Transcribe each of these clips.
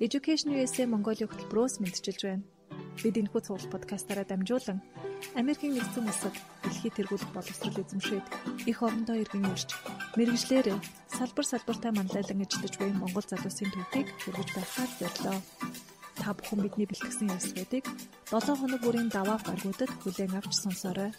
Education USA Mongolia хөтөлбөрөөс мэдчилж байна. Бид энэхүү цуглал подкастаараа дамжуулан Америкийн нэгдсэн улсад дэлхийд тэргуулах боловсрол эзэмшээд их орондоо иргэн ирж мэрэгжлэр салбар салбартаа манлайлан ажиллаж буй Монгол залуусын төвхийг хүргэж байхаар зорилоо. Та бүхэн бидний бэлтгэсэн ярилцлагуудыг 7 хоног бүрийн даваа гаргуудад хүлээн авч сонсоорой.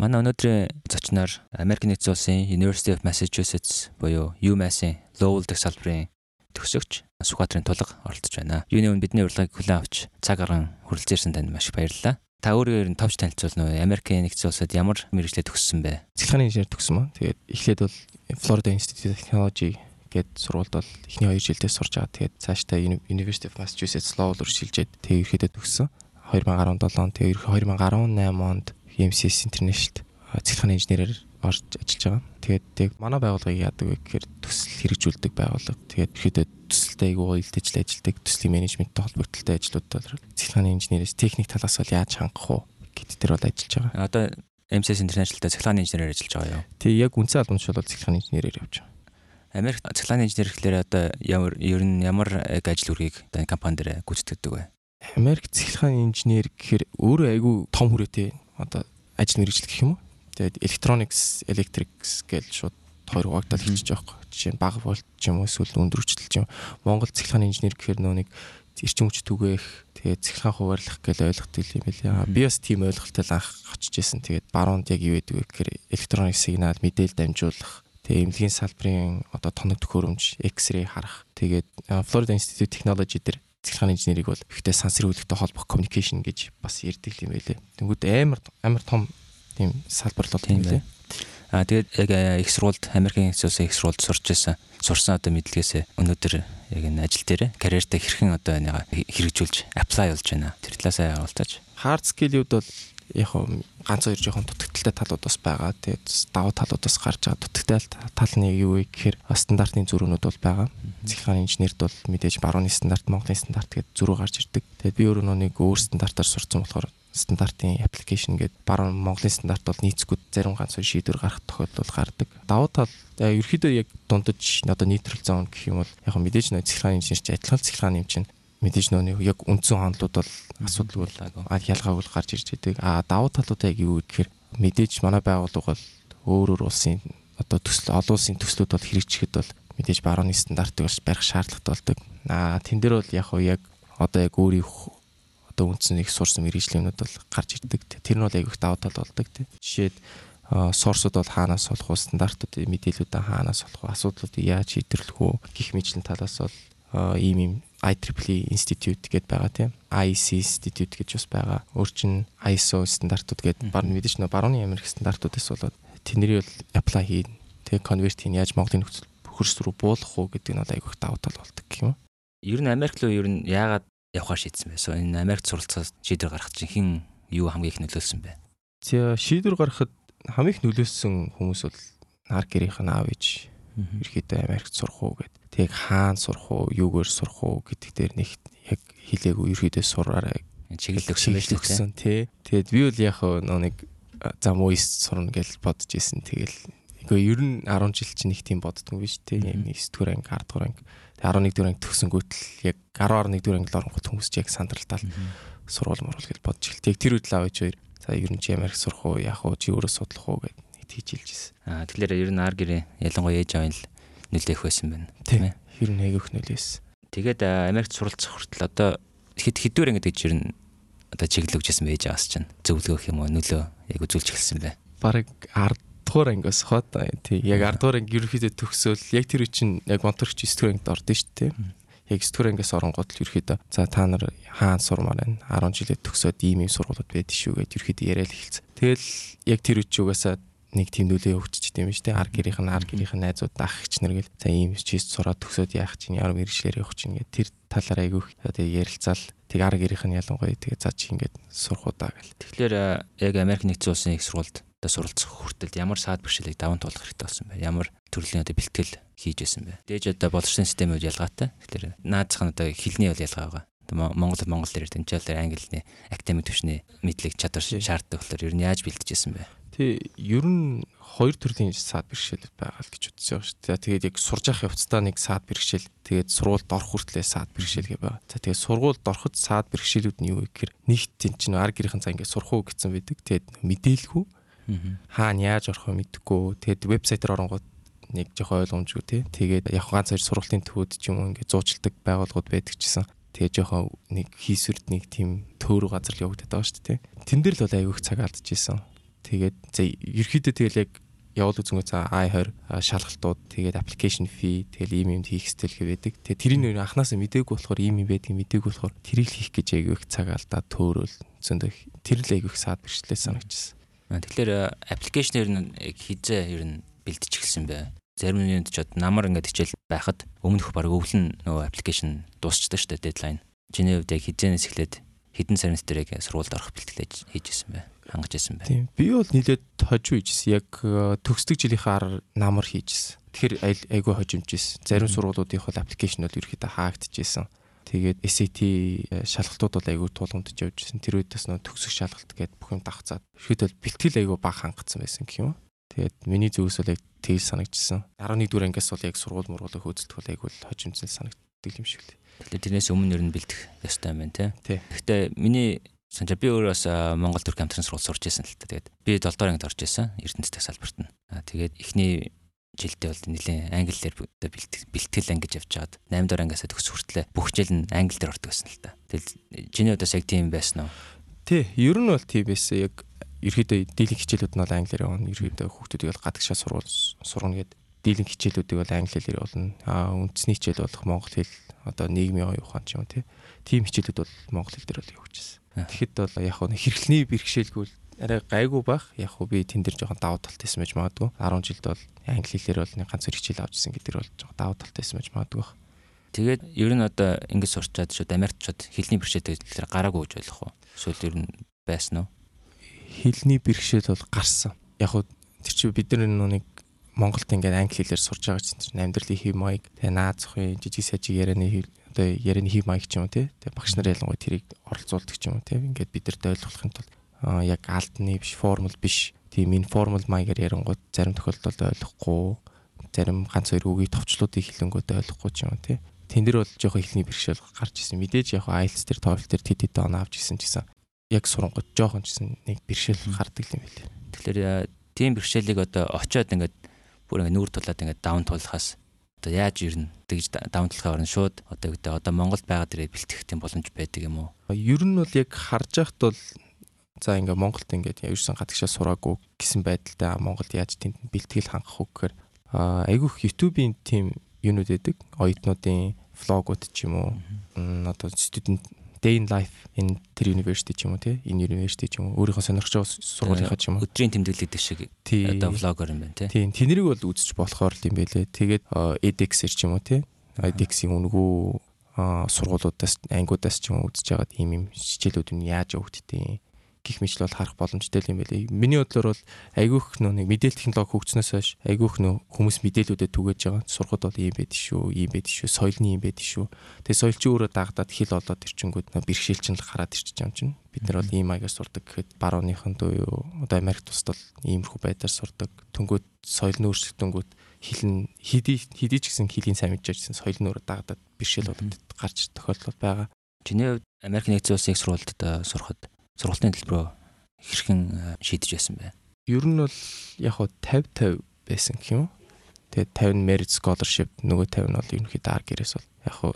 Манай өнөөдрийн зочноор Америк нэгдсэн улсын University of Massachusetts буюу UMass-ийн Lowell дэх салбарын төгсөгч Сүхбаатарын тулга оролцож байна. Юуны өмнө бидний урилгыг хүлээн авч цаг гарan хүрэлцээрсэн танд маш их баярлалаа. Та өөрөө ер нь товч танилцуулна уу? Америкийн нэгдсэн улсад ямар мэрэгчлээ төгссөн бэ? Цэглэхааны инженер төгссөн маа. Тэгээд эхлээд бол Florida Institute of Technology гээд сургуульд бол эхний 2 жилдээ сурч байгаа. Тэгээд цаашдаа University of Massachusetts Lowell руу шилжээд тэгээд ерөөдөө төгссөн. 2017 он тэгээд 2018 онд MCS International цэглэхааны инженерээр орж ажиллаж байгаа. Тэгээд яг манай байгууллагыг яадаг вэ гэхээр төсөл хэрэгжүүлдэг байгууллага. Тэгээд ихэдээ төсөлтэй айгүй илтгэж ажилладаг төслийн менежменттэй холбогдолтой ажлуудад цэглэхааны инженерээс техник талаас бол яаж хангах уу гэдэг дээр бол ажиллаж байгаа. Одоо MCS International-тай цэглэхааны инженерээр ажиллаж байгаа юу? Тэг яг үндсэн албанч бол цэглэхааны инженерээр явж байгаа. Америк цэглэхааны инженер гэхлээр одоо ямар ер нь ямар ажил үргийг одоо компани дээр гүйцэтгэдэг вэ? Америк цэглэхааны инженер гэхээр өөрөө айгүй том хүрээтэй одоо ажил мэргэжил гэх юм уу? Тэгээд electronics, electrics гэж шууд хоёр хуваагдаад хэлчихэж байгаа байхгүй. Жишээ нь бага вольт ч юм уу эсвэл өндөр хүчтэй ч юм. Монгол цэглэхааны инженер гэхээр нөө нэг эрчим хүч түгээх, тэгээд цэглэхаан хуваарлах гэж ойлгохтой юм байлээ. Би бас тийм ойлголттой л анх очиж исэн. Тэгээд баруунд яг юу гэдэг вэ гэхээр electronic сигнал мэдээлэл дамжуулах Тэгээ эмнэлгийн салбарын одоо тоног төхөөрөмж, X-ray харах. Тэгээд Florida Institute of Technology дээр цэглэхааны инженерийг бол ихтэй сансар үйлдэлтэй холбох communication гэж бас ярьдаг юм байлээ. Тэнгүүд амар амар том тийм салбар л тийм лээ. Аа тэгээд яг их сургуульд Америкийн хэсүүс их сургуульд сурч байсан. Сурсан одоо мэдлэгээсээ өнөөдөр яг энэ ажил дээр карьертаа хэрхэн одоо энийг хэрэгжүүлж apply болж байна. Тэр талаасаа явуултаач. Hard skill-үүд бол яг ганц хоёр жоохон дутагдaltaй талууд бас байгаа. Тэгээд давуу талууд бас гарч байгаа. Дутагдaltaй тал нь юу вэ гэхээр стандартны зөрүүнүүд бол байгаа. Цэглэхааны инженерд бол мэдээж барууны стандарт, Монголын стандарт гэдэг зөрүү гарч ирдэг. Тэгээд би өөрөө нэг өөр стандартаар сурцсан болохоор стандартын аппликейшн гэдэг баруун Монголын стандарт бол нийцгүй зарим ганц шийдвэр гарах тохиолдол гардаг. Давуу тал ерөөхдөө яг дундаж одоо нейтрал зон гэх юм бол яг мэдээж нөө цэглэхааны инженер чи адилхан цэглэхааны юм чинь мэдээж нөө яг үндсэн хондлууд бол асуудалгүй бол ялгаагүй гарч ирж байдаг. А давуу талууд яг юу гэхээр мэдээж манай байгууллага бол өөр өөр улсын одоо төсөл олон улсын төслүүд бол хэрэгжихэд бол мэдээж барууны стандартыг барих шаардлагатай болдог. А тэн дээр бол яг яг одоо яг өөрийн одоо үндсэн их сурсан мэрэгжлийнүүд бол гарч ирдэг. Тэр нь бол айгүйх даваа тал болдог. Жишээд сорсууд бол хаанаас олох уу стандартууд мэдээлүүдээ хаанаас олох уу асуудлуудыг яаж шийдвэрлэх үү гих мэтлэн талаас бол ийм ийм IEEE Institute гэдээ байгаа тийм IEC Institute гэж бас байгаа. Өөр чин ISO стандартууд гэдэг бар мэдээж нөө барууны Америк стандартуудаас болоод тэдний бол apply хийн. Тэгээ convert хийн яаж Монголын нөхцөл хөрс рүү буулгах уу гэдэг нь бол айгүйх даваа тал болдог гэх юм. Ер нь Америк руу ер нь яагаад явахаар шийдсэн бэ? Энэ Америкт суралцаад шийдвэр гаргах чинь хэн юу хамгийн их нөлөөлсөн бэ? За шийдвэр гаргахад хамгийн их нөлөөлсөн хүмүүс бол нар гэрийнх нь аав ээж ерөөдөө Америкт сурах уу гэд. Тэг хаана сурах уу, юугаар сурах уу гэдэг дээр нэг яг хилээгүй ерөөдөө сураарай. Чиглэл өгсөн байж төгсөн тий. Тэгэд би бол яг нэг зам уйс сурна гэж бодож исэн. Тэгэл Гэхдээ ер нь 10 жил чинь их тийм боддгоо биш тий. 9 дугаар анги, 10 дугаар анги 11 дугаар анги төгсөнгүүтэл яг 10 11 дугаар анги оронгот хүмүүс яг сандралтаа сурвал мурал гэж бодож эхэлт. Яг тэр үед л аваач хоёр. За ер нь чи Америк сурах уу, яах уу, чи өөрөө судлах уу гэд нийт хийж хэлжсэн. Аа тэгэхээр ер нь ар гэрээ ялангуяа ээж авын л нөлөөх байсан байна. Тийм ээ. Ер нь айгүйх нөлөөсөн. Тэгээд Америкт суралцах хүртэл одоо хэд хэдвэр ангид гэж ер нь одоо чиглэл өгчсэн байж байгаас чинь зөвлөгөөх юм уу нөлөө яг үзүүлж эхэлсэн бай. Бараг 10 дугаар ангиас хот тий яг 10 дугаар анги ерөөхдөө төгсөөл яг тэр чинь яг монторч 9 дугаар ангид ордон шүү дээ. Яг 9 дугаар ангиас оронгууд л ерөөхдөө за та нар хаана сурмаар байна 10 жилээ төгсөөд ийм ийм сургуулиуд байдаг шүү гэж ерөөхдөө яриад эхэлсэн. Тэгэл яг тэр үчи угаасаа нэг нөлөө өгчөж тийм шүү дээ. Ар гэрийнх нь ар гэрийнх нь найзууд ах гिच нар гэл за ийм чист сураад төгсөөд яах чинь ямар мэрэгчлэр явах чинь гэх тэр талаар айгүйх тэгээ ярилцаал тэг ар гэрийнх нь ялангуяа тэгээ за чи ингээд сурах удаа гэл. Тэгэхээр яг Америк нэгдсэн улсын их сургуульд одоо суралцах хүртэл ямар саад бэрхшээлийг даван туулах хэрэгтэй болсон бэ? Ямар төрлийн одоо бэлтгэл хийж байсан бэ? Дээж одоо боловсролын системүүд ялгаатай. Тэгэхээр наадах нь одоо хилний бол ялгаа байгаа. Монгол Монгол дээр тэнцэл англи академик төвшний мэдлэг чадвар шаарддаг болохоор ер нь яаж бэлтжижсэн бэ? Тий, ер нь хоёр төрлийн саад бэрхшээл байгаа л гэж үзсэн шүү дээ. Тэгээд яг сурж явах явцдаа нэг саад бэрхшээл, тэгээд сургуульд орох хүртлээр саад бэрхшээл гэ байгаа. За тэгээд сургуульд ороход саад бэрхшээлүүд нь юу вэ гэхээр нэгт тийм чинь ар гэрхэн цаа ингээд сурах уу гэсэн байдаг. Тэгээд мэдээлгүй. Хаана яаж орохоо мэдэхгүй. Тэгээд вебсайтаар оронгууд нэг жоохон ойлгомжгүй тий. Тэгээд яг ганц хоёр сургуулийн төвөд ч юм уу ингээд зуучилдаг байгууллагууд байдаг чсэн. Тэгээ жоохон нэг хийсвэрд нэг тийм төөрөг газар л явагдаад байгаа шүү дээ. Тэн дээр л бол айгүйх цаг алдчихсан. Тэгээд за ерөөхдөө тэгэл яг явуул үзэнгөө за i20 шалгалтууд тэгээд application fee тэгэл ийм юм хийх стил гэдэг. Тэгээд тэрийг нэр анханасаа мдээгүй болохоор ийм юм байдгийг мдээгүй болохоор тэрийг хийх гэж айгүйх цаг алдаа төөрөөл зөндөө тэр л айгүйх саад бэрхшлээ санагдчихсан. Тэгэхээр application-ээр нь хизээ ер нь бэлтчихсэн бай. Зарим нь ч намар ингээд хичээл байхад өмнөх баг өвлөн нөгөө аппликейшн дуусчдаг шүү дээ дедлайн. Чиний хувьд яг хизээнээс эхлээд хідэн сарнаас дээр яг сургуульд орох бэлтгэлээ хийжсэн бай. Хангаж ирсэн бай. Тийм. Би бол нийлээд хожуу хийжсэн. Яг э, төгсдөг жилийнхаа намар хийжсэн. Тэгэхээр айгүй хожимжсэн. Зарим сургуулиудын бол аппликейшн бол ерөөхдөө хаагдчихсэн. Тэгээд SAT э, шалгалтууд бол айгүй тулгамдж явжсэн. Тэр үедээс нөө төгсөх шалгалт гээд бүх юм давхцаад. Ерөөхдөө бэлтгэл айгүй баг хангацсан байсан гэх юм. Тэгээд миний зүгээс бол яг тэгж санагдчихсан. 11 дугаар ангиас бол яг сургууль мургуулах хөөцөлдөх бол айгүй л хожимцэн санагддаг юм шиг л. Тэгэхээр тэрнээс өмнө ер нь бэлдэх ёстой юм байна тий. Гэхдээ миний санджаа би өөрөө бас Монгол төрк хамтран сургууль сурч байсан л та. Тэгээд би 7 дугаар ангид орж исэн. Эрдэнэт салбарт нь. Тэгээд эхний жилдээ бол нэлээд англиэр бэлтгэл ангиж явж байгаад 8 дугаар ангиасаа төгс хүртлээ бүх жил нь англи дээр ордог байсан л та. Тэгэл чиний удаас яг тийм байсан уу? Тий, ер нь бол тийм байсан. Яг ерөөдөө дийлэнх хичээлүүд нь бол англиар явна. Ерөөдөө хүүхдүүдийг бол гадагшаа сурвал сургана гэд дийлэнх хичээлүүдийг бол англи хэлээр явуулна. Аа үндэсний хичээл болох монгол хэл одоо нийгмийн оюун ухаан ч юм тий. Тим хичээлүүд бол монгол хэл дээр бол явуулчихсан. Тэгэхэд бол яг хөө хэрэглэний бэрхшээлгүй арай гайгүй байх. Яг хөө би тэн дээр жоохон давуу талтай байсан байж магадгүй. 10 жилд бол англи хэлээр бол нэг ганц хичээл авчихсан гэдэг бол жоохон давуу талтай байсан байж магадгүй. Тэгээд ер нь одоо ингэж сурчаад шууд Америкчууд хэлний бэрхшээлтэй гараагүй гэж болох уу? Эсвэл ер нь байсан уу? хэлний бэрхшээл бол гарсан. Яг хөө тэр чи бид нар нэг Монголд ингээд англи хэлээр сурж байгаа чинь амьдралын хэв маяг тэгээ наад зохын жижиг сажиг ярианы одоо ярианы хэв маяг ч юм уу тий. Тэгээ багш нар ялангуяа тэрийг оролцуулдаг ч юм уу тий. Ингээд бидэрт ойлгохын тулд яг алдны биш формул биш тийм информал маягаар ярангууд зарим тохиолдолд ойлгохгүй зарим ганц хоёр үгийн товчлуудыг хэлэнгүүд ойлгохгүй ч юм уу тий. Тэн дээр бол жоохон ихний бэрхшээл гарч исэн. Мэдээж яг IELTS дээр TOEFL дээр TED дээр оноо авч исэн гэсэн яг сурангууд жоохон ч гэсэн нэг бэрхшээл гардаг юм билээ. Тэгэхээр тийм бэрхшээлийг одоо очиод ингээд бүр ингээд нүүр тулаад ингээд даун тулахаас одоо яаж ирнэ тэгж даун тулахаа орно шууд одоо гэдэг одоо Монголд байгаа дээрээ бэлтгэх тийм боломж байдаг юм уу? Ер нь бол яг харж байхад бол за ингээд Монголд ингээд ерсэн гадагшаа сураагүй гэсэн байдалтай Монголд яаж тэнд бэлтгэл хангах вэ гэхээр айгүйх YouTube-ийн тийм юунууд байдаг. Оюутнуудын влогууд ч юм уу? Одоо студент day in life энэ тэр university ч юм уу тий? Энэ university ч юм уу? Өөрийнхөө сонирхож байгаа сургуулийнхаа ч юм уу? Өдрийн тэмдэглэл гэдэг шиг одоо влогоор юм байна тий? Тийм тэнийг бол үзэж болохоор л юм байлээ. Тэгээд edX-эр ч юм уу тий? edX-ийн үнгүү сургуулиудаас ангиудаас ч юм уу үзэж байгаад ийм юм хичээлүүд нь яаж өгддөг гих мэт бол харах боломжтой юм байлээ. Миний бодлоор бол айгүйх нөө нэг мэдээлэл технологи хөгжснөөс хойш айгүйх нөө хүмүүс мэдээлүүдэд түгэж байгаа. Сургууд бол ийм байд шүү, ийм байд шүү, соёлны ийм байд шүү. Тэгээ соёлч өөрөө дагдаад хэл олоод ирчингүүд бэрхшээл чинь л гараад ирчих юм чинь. Бид нар бол ийм маягаар сурдаг гэхэд барууныхан дөө юу одоо Америк тусдал иймэрхүү байдлаар сурдаг. Түнгүүд соёл нь өөрчлөгдөнгүүд нь хэдий хэдий ч гэсэн хэлийн сайн мэдж байсан соёл нь өөрөө дагдаад бэрхшээл болоод гарч тохиолдол байгаа. Чиний хувьд Америк нэгдсэн улсын их сургуульд сурахад сургалтын төлбөрөө хэрхэн шийдэж байсан бэ? Ер нь бол яг хуу 50 50 байсан гэх юм. Тэгээд 50 merit scholarship нөгөө 50 нь бол ерөнхийдөө ар гэрээс бол яг хуу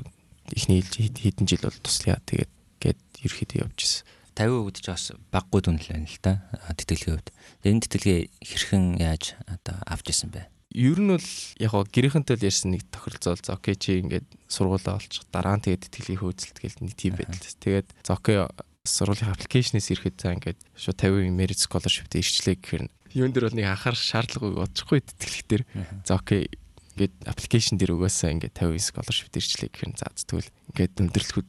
эхний хэдэн жил бол туслая. Тэгээд гээд ерөнхийдөө явжсэн. 50 үдчих бас баггүй дүн л байна л да. Тэтгэлгийн хувьд. Энэ тэтгэлгээ хэрхэн яаж одоо авч исэн бэ? Ер нь бол яг гэрийнхэнтэй л ярьсан нэг тохиролцоо за окей чи ингээд сургуулаа олчих дараа нь тэгээд тэтгэлгийн хөөцөлт гээл нэг тийм байдал. Тэгээд за окей сургуулийн аппликейшнээс ирэхэд за ингээд шууд 50 merit scholarship дээр ирчлээ гэхээр юун дээр бол нэг анхаарах шаардлагагүй бодчихгүй тэтгэлэг дээр за окей ингээд аппликейшн дээр угаасаа ингээд 50 scholarship дээр ирчлээ гэхээр за тэгвэл ингээд өндөрлөхүүд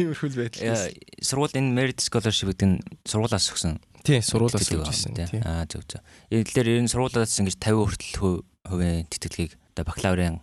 тиймэрхүү байдал. Сургууль энэ merit scholarship гэдэг нь сургуулаас өгсөн. Тийм, сургуулаас өгсөн тийм. Аа зөв зөв. Энэ дээр энэ сургуулаас ингэж 50 хүртэл хувийн тэтгэлгийг одоо бакалаврын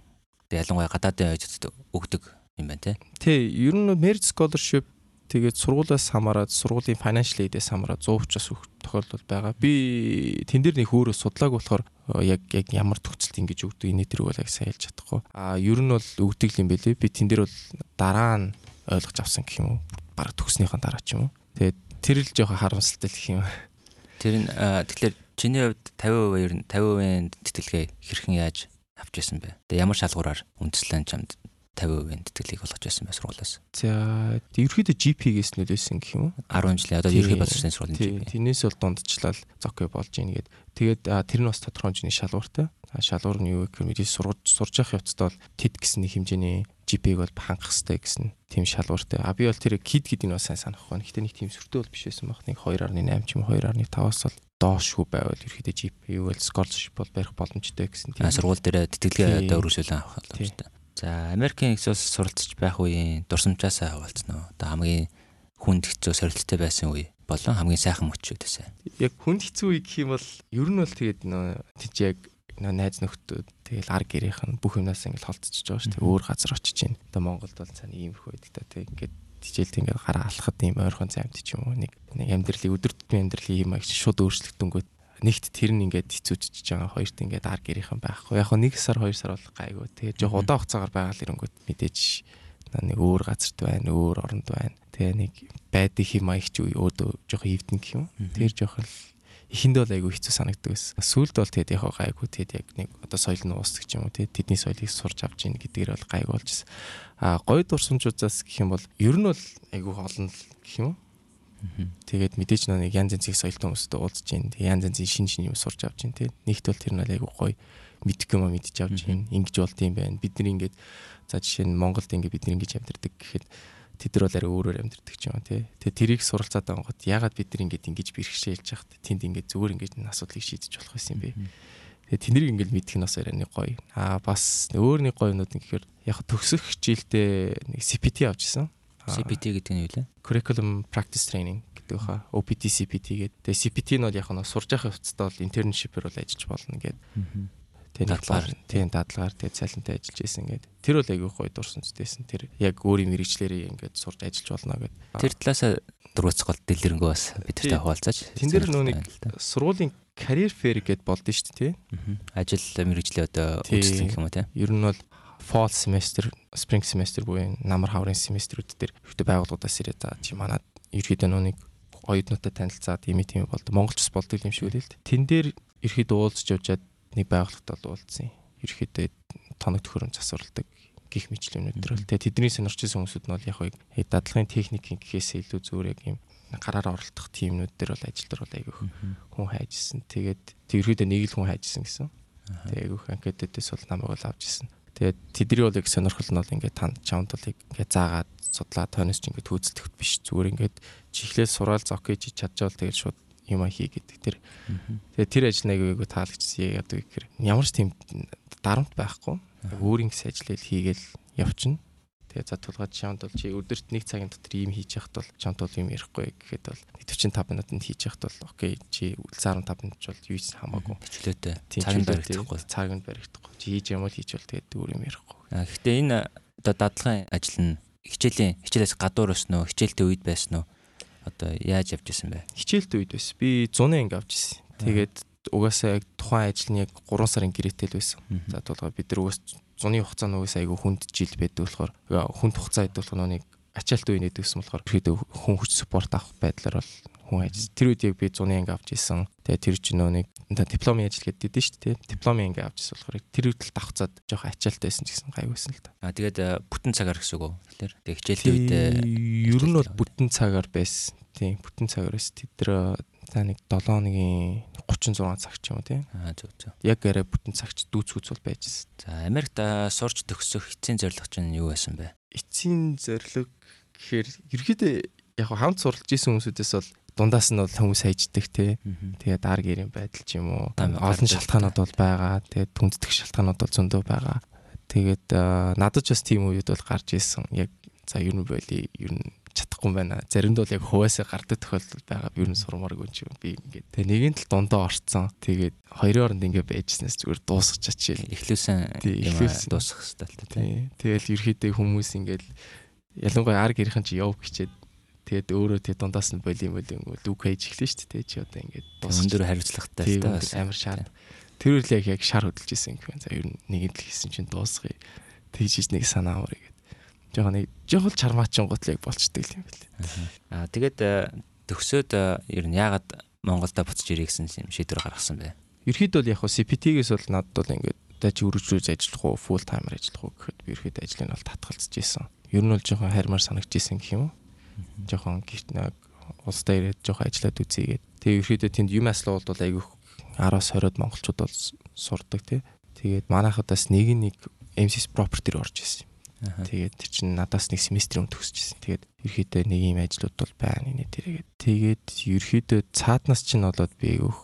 ялангуяа гадаадын оюутнууд өгдөг юм байна те. Тий, ер нь merit scholarship тэгээд сургуулиас хамаарат сургуулийн financial aid-ээс хамаарат 100 учраас өгөх тохиолдол байгаа. Би тэн дээр нэг өөрөө судлааг болохоор яг яг ямар төгсөлт ингэж өгдөг энэ төрөг бол яг сайн хэлж чадахгүй. А ер нь бол өгдөг юм бэлээ. Би тэн дээр бол дараа нь ойлгож авсан гэх юм уу. Бараг төгснөхийн дараа ч юм уу. Тэгээд тэр л жоохон харамсалтай гэх юм. Тэр нь тэгэхээр чиний хувьд 50% ер нь 50%-ийн тэтгэлгээ хэрхэн яаж авч ирсэн бэ? Тэгээ ямар шалгуураар үндэслэн чамд 50%-ийн тэтгэлгийг болгож байсан бай сургуулиас. За ерөөхдөө GP-гээс нөлөөсөн гэх юм уу? 10 жилийн одоо ерөнхий боловсролын сургуулийн GP. Тэрнээс бол дундчлал зокей болж ийн гээд тэгээд тэр нь бас тодорхой хэмжээний шалгууртай. Шалгуур нь юу гэхээр мэдээж сурж сурж явах явцдаа бол TED гэсэн нэг хэмжээний GP-г бол хангах хэрэгтэй гэсэн тийм шалгууртай. А би бол тэр KID гэдгийг бас сайн санах байна. Гэтэ нэг тийм сүртэй бол биш байсан баг. Нэг 2.8 ч юм 2.5-аас бол доошгүй байвал ерөөхдөө GP юу бол scholarship бол барих боломжтой гэсэн тийм. Сургууль дээр тэтгэлгээ одоо өргөжүүлэн авах боломжтой. За Америкийн ус суралцж байх үеийн дурсамжаасаа хаваалцсан уу? Одоо хамгийн хүнд хэцүү сорилттой байсан үе болон хамгийн сайхан мөчүүдээс. Яг хүнд хэцүү үе гэх юм бол ер нь бол тэгээд нөө тийч яг нөө найз нөхдөө тэгэл ар гэрийнх нь бүх юмнаас ингээл холцчихж байгаа шүү дээ. Өөр газар очиж чинь. Одоо Монголд бол цаана иймэрхүү байдаг та тэг ингээд тижээлт ингээд гараа алхахад ийм ойрхон цаймт ч юм уу нэг нэг амьдралын өдөр тутмын амьдралын юм аяг шууд өөрчлөгдөнгөт нэгт тэр нь ингээд хэцүүчж байгаа хоёрт ингээд ар гэрийнхэн байхгүй. Яг нэг сар хоёр сар бол гайгүй. Тэгээд жоох удаан хугацаагаар байгаад ирэнгүүт мэдээж нэг өөр газарт байна, өөр оронд байна. Тэгээ нэг байдаг юм аягч өөдөө жоох хөвдөн гэх юм. Тэр жоох л эхэндээ бол айгүй хэцүү санагддаг байсан. Сүүлд бол тэгээд яг гайгүй тэгээд яг нэг одоо соёл нь уусдаг ч юм уу тэгээд тэдний соёлыг сурч авч ийн гэдгээр бол гайгүй болж байсан. А гоё дурсамжуудаас гэх юм бол ер нь бол айгүй олон гэх юм уу Тэгээд мэдээж нэг янз янзын соёлтой хүмүүстэй уулзж байна. Тэгээд янз янзын шин шин юм сурч авч байна. Тэгээд нэгт бол тэр нь айгүй гоё мэдэх юм мэдж авч байна. Ингиж болд юм байна. Бид нар ингээд за жишээ нь Монголд ингээд бид нар ингэж амьдардаг гэхэд тэд нар бол арай өөрөөр амьдардаг ч юм тий. Тэгээд тэрийг суралцаад байнгут ягаад бид нар ингээд ингэж бэрхшээлж яхад тэнд ингээд зүгээр ингээд асуудлыг шийдэж болох байсан юм бэ? Тэгээд тэнийг ингээд мэдэх нь бас арай нэг гоё. Аа бас өөр нэг гоё юмнууд гэхээр яг төгсөх хичээлдээ нэг CPT авчихсан. CPT гэдэг нь юу вэ? Curriculum Practice Training гэдэг баха. OPT CPT гэдэг. Тэгээ CPT нь бол яг нь сурж явах явцдаа бол internship-ээр бол ажиллаж болно гэдэг. Тэгээ дадлаар тийм дадлагаар тэгээ цалинтай ажиллаж исэн гэдэг. Тэр бол айгүй гоё дурсан зүтэйсэн. Тэр яг өөрийн мэрэгчлэрээ ингээд сурж ажиллаж болно гэдэг. Тэр талаасаа дургуйц гол дэлгэрэнгүй бас бидэртэй хуваалцаж. Тэн дээр нэг сургуулийн career fair гэдээ болдсон шүү дээ тий. Ажил мэрэгжлийн одоо үйлчлэг юм уу тий. Ер нь бол fall semester, spring semester буюу намар хаврын семестрүүд дээр ихтэй байгууллагуудаас ирээд за чи манад ерөөдөө нүг оюутнуудтай танилцаад юм тийм болд. Монголчс болдог юм шиг үлээ л. Тэн дээр ерөөдөө уулзч явжаад нэг байгууллагад бол уулзсан. Ерөөдөө тоног төхөөрөм засварладаг гих мэтлэмнүүд төр л. Тэгээ тэдний сонирч ирсэн хүмүүсүүд нь бол яг хөө дадлагын техникийн гэхээс илүү зүгээр яг юм гараар оролдох тиймнүүд дээр бол ажил дээр бол айгүй хүн хайжсэн. Тэгээд тэрхүүдээ нэг л хүн хайжсэн гэсэн. Тэгээ айгүй анкетэтээс бол намайг бол авч ирсэн. Тэгээд тэдний бол яг сонирхол нь бол ингээд танд чамд бол ингээд заагаад судлаад тооноос ч ингээд хөөцөлдөхт биш зүгээр ингээд чихлээс сураал зок хийж чадчихвал тэгээд шууд юм хий гэдэг тэр. Тэгээд тэр ажил нэг айгүй таалагдчихсан яадаг гэхээр ямар ч тийм дарамт байхгүй. Өөрийн гэсэн ажил хийгээл явчихна. Тэгээ за тулгаад чамд бол чи өдөрт нэг цагийн дотор ийм хийж яхад бол чамд бол юм ярихгүй гэхэд бол 45 минутанд хийж яхад бол окей чи 15 минут бол юу ч хамаагүй. Хичлээтэй. Цагийг баригдахгүй. Цагийг баригдахгүй. Чи хийж юм бол хийж бол тэгээд өөр юм ярихгүй. А гэхдээ энэ одоо дадлагын ажил нь хичээлийн хичээлээс гадуур өснө үү? Хичээлтэй үед байсан уу? Одоо яаж явж исэн бэ? Хичээлтэй үед байсан. Би 100 анги авч исэн. Тэгээд угаасаа яг тухайн ажил нь яг 3 сарын гэрээтэй л байсан. За тулгаа бид нар угаас зуны хугацаа нугас айгүй хүнд жил байдаг болохоор хүнд хугацаа байдаг болохоор нэг ачаалт үе нэдэгсэн болохоор ихэд хүн хүч спорт авах байдлаар бол хүн ажил. Тэр үед яг би зуны анги авч исэн. Тэгээ тэр чинь нөө нэг дипломын ажил гэдэг дээ шүү дээ. Дипломын анги авч исэн болохоор тэр үед л давхцаад жоох ачаалт байсан ч гэсэн гайвбайсан л та. Аа тэгээд э, бүтэн цагаар гэсэн үг үү? Тэр тэг хичээлтэй үед ер нь бол бүтэн цагаар байсан. Тийм бүтэн цагаар байсан. Тэд за нэг 7 хоногийн 36 цаг ч юм уу тийм. Аа зөв зөв. Яг арай бүтэн цагч дүүцгүүц бол байжсэн. За Америкт сурч төгсөх эцсийн зорилго чинь юу байсан бэ? Эцсийн зорилго гэхээр ерөөдөө яг хамт суралж исэн хүмүүсээс бол дундаас нь бол хүмүүс хайждаг тий. Тэгээд дар гэрийн байдал ч юм уу. Олон шалтгаанууд бол байгаа. Тэгээд түнцдэг шалтгаанууд бол зөндөө байгаа. Тэгээд надад ч бас тийм үед бол гарч ирсэн. Яг за ер нь байли ер нь чадах байхгүй юм байна. Заримд бол яг хуваасаа гардаг тохиолдол байгаа. Юу н сурмааргүй юм би ингээд. Тэгээ нэгэн тал дундаа орцсон. Тэгээд хоёрын оронд ингээд байжснаас зүгээр дуусгачаа чи эхлүүлсэн юм дуусгах хэрэгтэй тий. Тэгэл ерхийдээ хүмүүс ингээд ялангуяа ар гэрхэн чи яв гэчээд тэгээд өөрөө тэг дундаас нь боли боли дүүк хийж эхлэн шүү дээ. Чи одоо ингээд өндөр хариуцлагатай дээ. Амар шаар. Тэр үл яг яг шар хөдөлж исэн гэх юм. За ер нь нэгэн л хийсэн чинь дуусгая. Тэгж нэг санаа аварыг жоохон нэг жоохон чармаачин готлыг болчдөг юм бэл. Аа тэгээд э, төгсөөд э, ер нь яагаад Монголда буцаж ирэх гэсэн юм шийдвэр гаргасан бэ? Ерхэд бол яг CPT-гээс бол надад бол ингээд чи үргэлжлүүлж ажиллах уу, full timer ажиллах уу гэхэд би ерхэд ажлыг бол татгалзаж исэн. Ер нь бол жоохон харьмаар санагдчихсэн гэх юм уу? Жоохон гихт нэг улсдаа ирээд жоохон ажиллаад үзье гээд. Тэгээ ерхэдөө тэнд юм аслуулд бол айгүй 10-аас 20-од монголчууд бол сурдаг тий. Тэгээд манайхадаас нэг нэг MCS property руу орж исэн. Тэгээд тэр чинь надаас нэг семестр өмнө төгсчихсэн. Тэгээд ерөөхдөө нэг юм ажлууд бол байна нэ тэргээд. Тэгээд ерөөхдөө цааднаас чинь болоод би өөх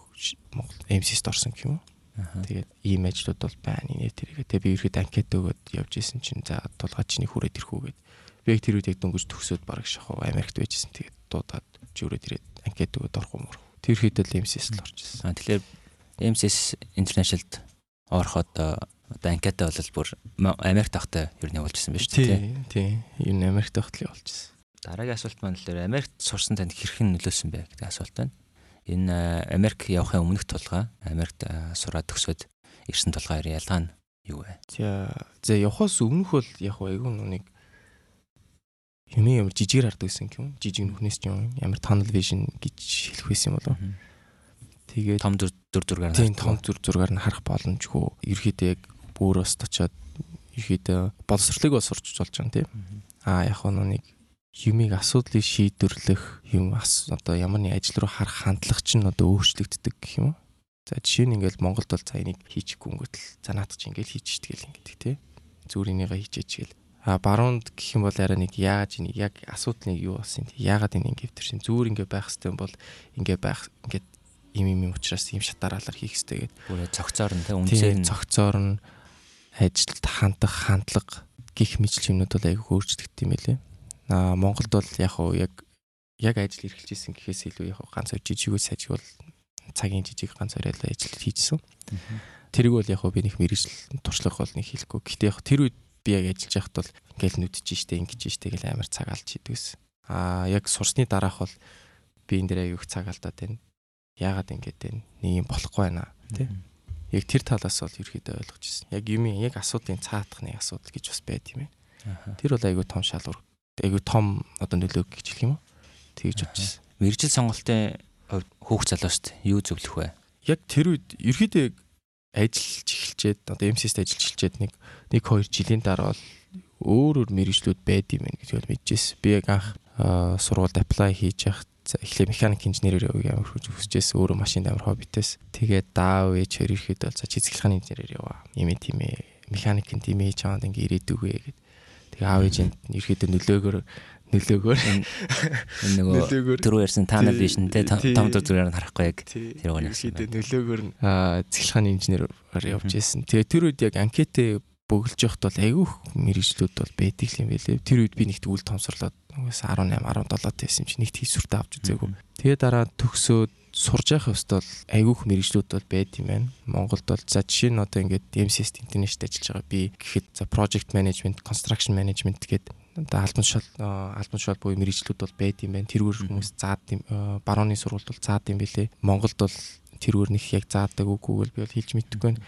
Монгол МС-ст орсон юм. Тэгээд ийм ажлууд бол байна нэ тэргээд. Тэгээд би ерөөд анкет өгөөд явж исэн чинь за тулгаач нэг хүрээд ирэх үү гэд. Би яг тэр үед яг дөнгөж төгсөөд бараг шахав Америкт байжсэн. Тэгээд дуудаад жирээд ирээд анкет өгөөд орох юм уу. Тэр хэд л МС-ст л орж исэн. Тэгэхээр МС International-д ороход одоо анкетаа бол бүр Америк тахтай ер нь явуулж ирсэн байж тээ. Тий. Ер нь Америк тахтай явуулж ирсэн. Дараагийн асуулт маань л Америкт сурсан танд хэрхэн нөлөөсөн бэ гэдэг асуулт байна. Энэ Америк явахын өмнөх тулгаа Америкт сураад төгсөөд ирсэн тулгаа ялгаа нь юу вэ? За за явахаас өмнөх бол яг айгүй нүг юм ямар жижигэр хардаг байсан юм. Жижиг нүхнээс ч юм ямар tunnel vision гэж хэлэх байсан юм болов. Тэгээд том зүр зургаар тийм том зүр зургаар нь харах боломжгүй. Ерхийдээ яг бөөрөөс очоод ерхийдээ боловсролыг бол сурч болж байгаа тийм. Аа яг нэг юмыг асуудлыг шийдвэрлэх юм одоо ямар нэг ажил руу харах хандлага чинь одоо өөрчлөгддөг гэх юм. За жишээ нь ингээл Монголд бол за энийг хийчихгүй өнгөтл за наадах чинь ингээл хийчихдэг ингээд тий. Зүгээр энийгээ хийчихэж гээл. А баруунд гэх юм бол арай нэг яаж энийг яг асуудал нэг юу болсон тий. Яагаад энэ ингээд тэр шин зүгээр ингээд байх хэвээр бол ингээд байх ингээд им им учраас ийм шатараалаар хийх хэрэгтэй гэдэг. Бүр цогцоор нь тий үнсээр нь цогцоор нь ажилд хандах хандлага гих мэтлэг юмнууд бол айгүй өөрчлөгддөг юм байлээ. Аа Монголд бол яг уу яг яг ажил эрхэлж исэн гэхээс илүү яг ганц жижигөө сажиг бол цагийн жижиг ганц л ажил хийжсэн. Тэрийг бол яг би нэг мэрэгжил туршлах бол нэг хэлэхгүй. Гэхдээ яг тэр үед би яг ажиллаж байхад бол ингээл нүдэж штэ ингэж штэ гэл амар цаг алж идвэс. Аа яг сурсны дараах бол би энэ дээр аяг их цаг алдаад байна. Яагаад ингэж байна? Нэг юм болохгүй байна тий яг тэр талаас бол ерөөдөө ойлгож ирсэн. Яг юм яг асуудлын цаатахны асуудал гэж бас байд юм байна. Тэр бол айгүй том шалгуур. Айгүй том одоо нөлөө гэж хэлэх юм уу? Тэгж бодож ирсэн. Мэргэжил сонголтын хүүхд залуучд юу зөвлөх вэ? Яг тэр үед ерөөдөө ажиллаж эхэлчээд одоо МСС-д ажиллаж эхэлчээд нэг 1 2 жилийн дараа бол өөр өөр мэрэгжлүүд байд юм байна гэж мэдчихсэн. Би яг анх сургуульд apply хийж За эхлээ механик инженерээр ямар хүч хүсчээс өөрөө машинд амар хоббитээс. Тэгээд даав ээж хоёр ирэхэд бол за чи цэглэхааны инженерээр яваа. Ийм тийм ээ. Механикийн тийм ээ чамд ингээ ирээдүгөө гэд. Тэгээ аав ээж энд ирэхэд нөлөөгөөр энэ нөгөө түрүү ярьсан tunnel vision те том зүрээр нь харахгүй яг тэр үгээр ярьсан. Нөлөөгөөр цэглэхааны инженерээр явж исэн. Тэгээ тэр үед яг анкетэ бөглөж явахд бол айгүй мэрэгжлүүд бол байдаг юм байлээ. Тэр үед би нэгт үл томсорлоод угсаа 18 17 тайсан чи нэгт хийсвэртэй авч үзээгүй. Тэгээ дараа төгсөөд сурж явах хэвээр бол айгүйх мэрэгжлүүд бол байд юм байна. Монголд бол за жишээ нь одоо ингээд DMCS интернэшнт ажиллаж байгаа би гэхэд за project management, construction management гэдэг одоо албан тушаал албан тушаал буюу мэрэгжлүүд бол байд юм байна. Тэрүүр хүмүүс заад юм барууны сургуульд бол заад юм билэ. Монголд бол тэрүүр нэг яг заадаг үгүйг би бол хэлж мэдгүй байна.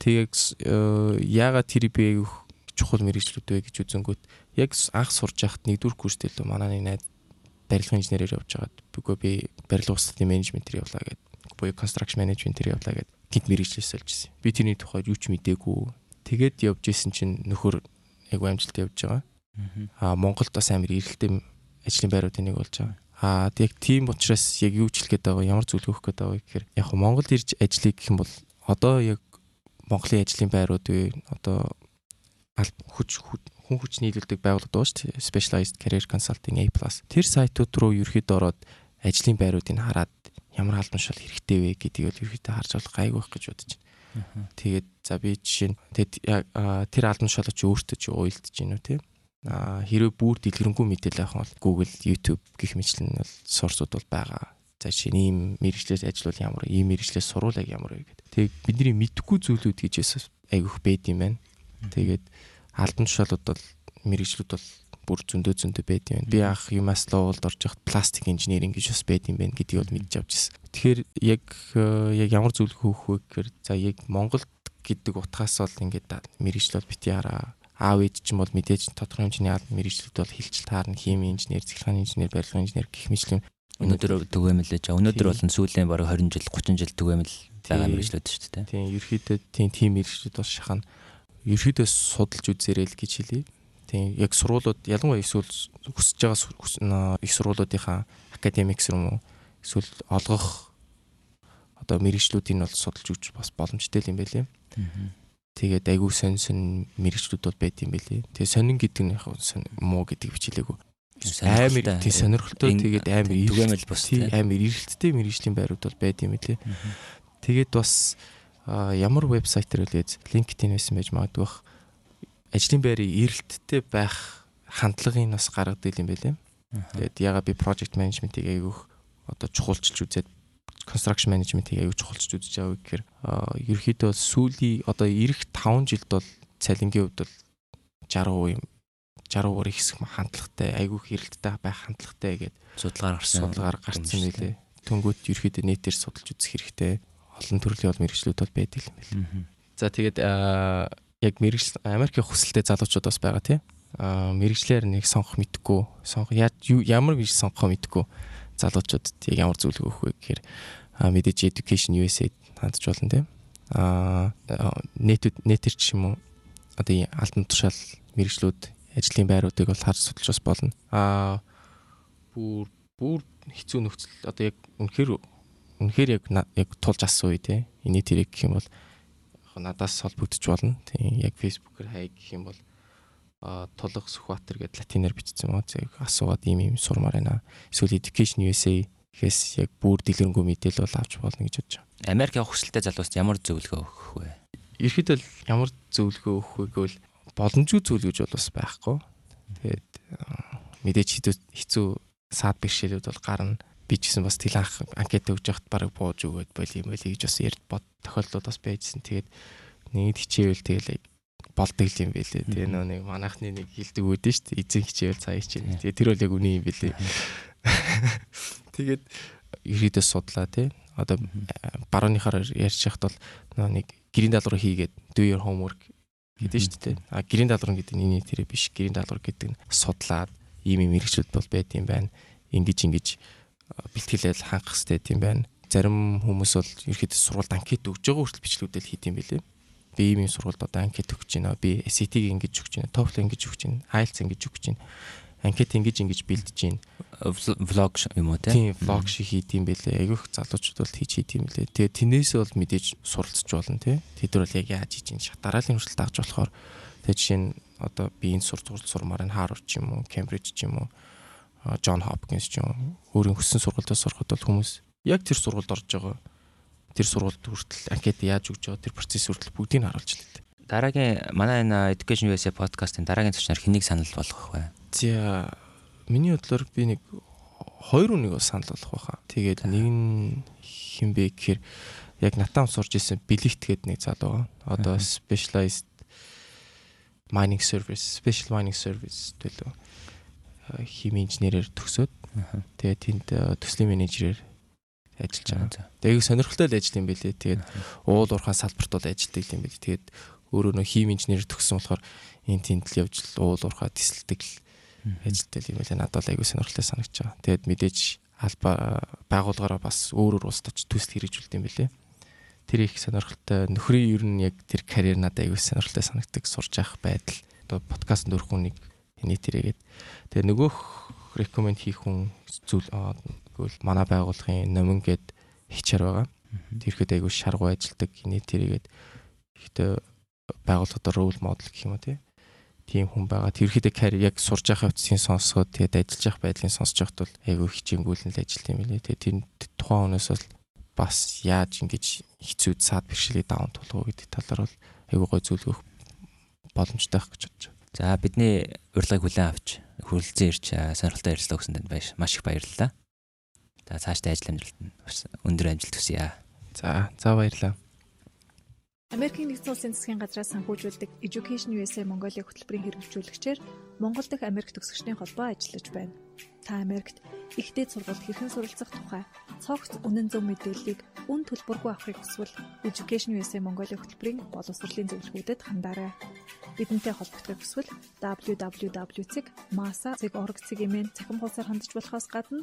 Тэгээс э, яагаад тэр би чухал мэрэгчлүүд вэ гэж үзэнгүүт яг анх сурж яхад нэгдүгээр курстэй л манай нэг найз барилгын инженерээр явж байгаад үгүй би барилга устдын менежментээр явлаа гэдэг. Буюу construction management-ээр явлаа гэдэг. Гинт мэрэгчлээс олж ирсэн. Би тэрний тухайд юу ч мэдээгүй. Тэгээд явж исэн чинь нөхөр айгу амжилт явж байгаа. Аа Монголд бас амар эргэлтэй ажлын байруудын нэг болж байгаа. Аа яг тийм учраас яг юу ч хэлэх гээд байгаа ямар зүйл өгөх гээд байгаа гэхээр яг Монголд ирж ажиллая гэх юм бол одоо яг Монголын ажлын байрууд үе одоо хүч хүн хүч нийлүүлдэг байгууллага доо шүү дээ. Specialized Career Consulting A+. Тэр сайтууд руу ерөөд ороод ажлын байруудыг хараад ямар албан шал хэрэгтэй вэ гэдгийг бол ерөөдөө харж болох гайг байх гэж бодож байна. Тэгээд за би жишээ нь тэр албан шалч өөртөө чи уйлдэж гинүү те. Хэрвээ бүр дэлгэрэнгүй мэдээлэл авах бол Google, YouTube гэх мэтлэн бол сорсууд бол байгаа. За жишээ нь ийм мэрэгчлээс ажиллавал ямар, ийм мэрэгчлээс сурвал ямар вэ гэдэг. Тэг бидний мэдхгүй зүйлүүд гэж айгүйх байд юм байна. Тэгээд албан тушаалууд бол мэрэгчлүүд бол бүр зөндөө зөндөө байд юм байна. Би анх юмас лоолд орж яхад пластик инженеринг гэж бас байд юм байна гэдгийг бол мэдж авч ирсэн. Тэгэхээр яг яг ямар зүйл хөөх вэ гэхээр за яг Монголд гэдэг утгаас бол ингээд мэрэгчлэл бити хараа аав ээж ч юм бол мэдээж тодорхой хэмжээний албан мэрэгчлүүд бол хилжил таарна, хими инженер, цэглэгааны инженер, барилгын инженер гэх мэтлэн өнөөдөр түгээмэл гэж. Өнөөдөр бол сүүлийн бараг 20 жил, 30 жил түгээмэл байгаа мэрэгчлүүд шүү дээ. Тийм, ерөөхдөө тийм тим мэрэгчлүүд бол шахана ерөөхдөө судалж үзээрэй л гэж хэлье. Тийм, яг сургуулиуд ялангуяа эсвэл хүсэж байгаа их сургуулиудынхаа академикс юм уу эсвэл олгох одоо мэрэгчлүүдийг бол судалж үзэж бас боломжтой юм байлээ. Тэгээд айгүй сонь сонь мэрэгчлүүд бол байд юм бэлээ. Тэгээ сонин гэдэг нь яг муу гэдэг бичилээгүй. Амар тий сонирхолтой тэгээд амар түгээмэл бас амар эргэлттэй мэрэгжлийн байрууд бол байд юм лээ. Тэгээд бас ямар вебсайтер үлээж LinkedIn байсан байж магадгүй бах. Ажлын байрыг эргэлттэй байх хандлагыг бас гаргадаг юм байлээ. Тэгээд яга би project management-ийг айгүйх одоо чухалчилж үзээд construction management-ийг аягүй чухалч үзэж байгаа гэхээр ерөөхдөө сүүлийн одоо ирэх 5 жилд бол цалингийн хувьд бол 60% юм 60% их хэсэг хандлагатай айгүй хэрэлттэй байх хандлагатай гэдэг судалгаар гарсан судалгаар гарсан нэлээ. Төнгөт ерөөхдөө нийтээр судалж үзэх хэрэгтэй. Олон төрлийн бол мэрэгчлүүд бол байдаг юм байна. За тэгээд яг мэрэгч Америкийн хүсэлтэй залуучууд бас байгаа тийм. Мэрэгчлэр нэг сонгох мэдгүй, сонгох ямар мэрэгч сонгохоо мэдгүй залуучуудад ямар зүйл өгөх вэ гэхээр мэдээж education USA хандж болно тийм. Аа нийт нийтэр ч юм уу одоо алтан тушаал мэрэгчлүүд ажлын байруудыг бол харж судалж бас болно. Аа бүр бүр хэцүү нөхцөл одоо яг үнэхээр үнэхээр яг яг тулж асан үе те. Эний тэрэг гэх юм бол надаас холбогдож болно. Тийм яг фэйсбүүкээр хай гэх юм бол тулга Сүхбаатар гэдэг латинаар бичсэн маа зэрэг асуугаад ийм ийм сурмаар байна. Эсвэл education USA гэхээс яг бүр дэлгэрэнгүй мэдээлэл бол авч болно гэж бодож байна. Америк явах хүсэлтэй залуус ямар зөвлөгөө өгөх вэ? Ерхэд л ямар зөвлөгөө өгөх вэ гэвэл боломжгүй зүйл гэж бол бас байхгүй. Тэгээд мэдээж хэцүү хэцүү саад бэрхшээлүүд бол гарна. Би ч гэсэн бас тэл анх анкет өгж яхад барыг бууж өгөөд боли юм байли гэж бас ярд бод тохиолдлууд бас байжсэн. Тэгээд нэгд хичээвэл тэгэл болдог юм билээ. Тэгээ нөө нэг манайхны нэг хилдэг үүдэн шүү дээ. Эзэн хичээвэл цаа хичээнэ. Тэгээ тэр бол яг үний юм билээ. Тэгээд ерөөдөө судлаа тий. Одоо барууныхаар ярьж яхад бол нөө нэг гэрийн даалгавар хийгээд do your homework гэдэг шүү дээ. А гэрийн даалгавар гэдэг нь энэ тэрэ биш. Гэрийн даалгавар гэдэг нь судлаад ийм юм хэрэгжүүд бол байд юм байна. Ингиж ингиж бэлтгэлэл хангах хэрэгтэй юм байна. Зарим хүмүүс бол ерөөдөө сургуульд анкет өгж байгаа хүртэл бичлэгүүдэл хийд юм билээ би ийм сургуульд одоо анкет өгч байна. Би SAT-г ингэж өгч байна. TOEFL ингэж өгч байна. IELTS ингэж өгч байна. Анкет ингэж ингэж бэлдэж байна. Влог юм уу те? Тийм, влог шиг хийд юм бэлээ. Айгүйх залуучууд бол хийж хийд юм бэлээ. Тэгээ тэнээс бол мэдээж суралцж болно те. Тэд нар бол яг яаж хийж чинь шатараалын хурцлт дагж болохоор тэгээ жишээ нь одоо би энэ сургуульд сурмаар энэ Harvard ч юм уу, Cambridge ч юм уу, John Hopkins ч юм уу өөрийн хүссэн сургуульд сурахад бол хүмүүс яг тэр сургуульд орж байгаа тэр сургуульд хүртэл анкет яаж өгч байгаа тэр процесс хүртэл бүгдийг нь харуулж лээ. Дараагийн манай энэ Education USA подкастын дараагийн зочноор хэнийг санал болгох вэ? За миний бодлоор би нэг хоёр үнийг санал болгох байхаа. Тэгээд нэг нь хинбэ гэхээр яг натан сурж исэн Билигт гээд нэг залуу. Одоо specialized mining service, special mining service төлөө хими инженерээр төгсөөд тэгээд тэнд төслийн менежерээр ажиллаж байгаа. Тэгээд сонирхолтой л ажил юм билээ. Тэгээд уул уурхай салбарт бол ажилладаг юм билээ. Тэгээд өөрөө нөө хим инженер төгссөн болохоор энэ тэнд л явж уул уурхай тесэлдэг ажилтай юм билээ. Надад бол айгүй сонирхолтой санагч байгаа. Тэгээд мэдээж алба байгууллагаараа бас өөр өөр улсад очиж төсөл хэрэгжүүлдэг юм билээ. Тэр их сонирхолтой нөхрийн ер нь яг тэр карьер надад айгүй сонирхолтой санагддаг сурж явах байдал. Одоо подкастт өрөх хүнийг нийт тэрээгээд тэгээ нөгөөх рекоменд хийх хүн зүйл Тэгвэл манай байгууллагын номин гээд хичээр байгаа. Тэрхэд айгүй шаргуу ажилдаг инээ тэргээд ихтэй байгууллагад рол модел гэх юм уу тийм хүн байгаа. Тэрхэд карьер яг сурж явах хэвчийн сонсгоод тэгээд ажиллаж явах байдлын сонсож явахд бол айгүй хичээнгүүлэн л ажилт юм билээ. Тэгээд тэр тухайн хүнээс бол бас яаж ингэж хэцүү саад бэрхшээлээ даван тулах уу гэдэг талаар бол айгүй гой зүйл өгөх боломжтой байх гэж бодож байна. За бидний урилгыг хүлээн авч хүрэлцэн ирч сонирхолтой ярилцлаа өгсөн танд маш их баярлалаа. За цаашдаа ажил амжилт нь өндөр амжилт хүсье. За за баярлалаа. Америкийн нэгдсэн улсын засгийн газраас санхүүжүүлдэг Education USA Mongolia хөтөлбөрийн хэрэгжүүлэгчээр Монгол дахь Америк төгсөгчдийн холбоо ажиллаж байна. Та Америкт ихтэй сургуульд хэрхэн суралцах тухай цогц үнэн зөв мэдээллийг үн төлбөргүй авахыг хүсвэл Education USA Mongolia хөтөлбөрийн боловсролын зөвлөгөөдөд хандаарай. Бидэнтэй холбогдохыг хүсвэл www.masa.org-ийн цахим хуудасаар хандж болохоос гадна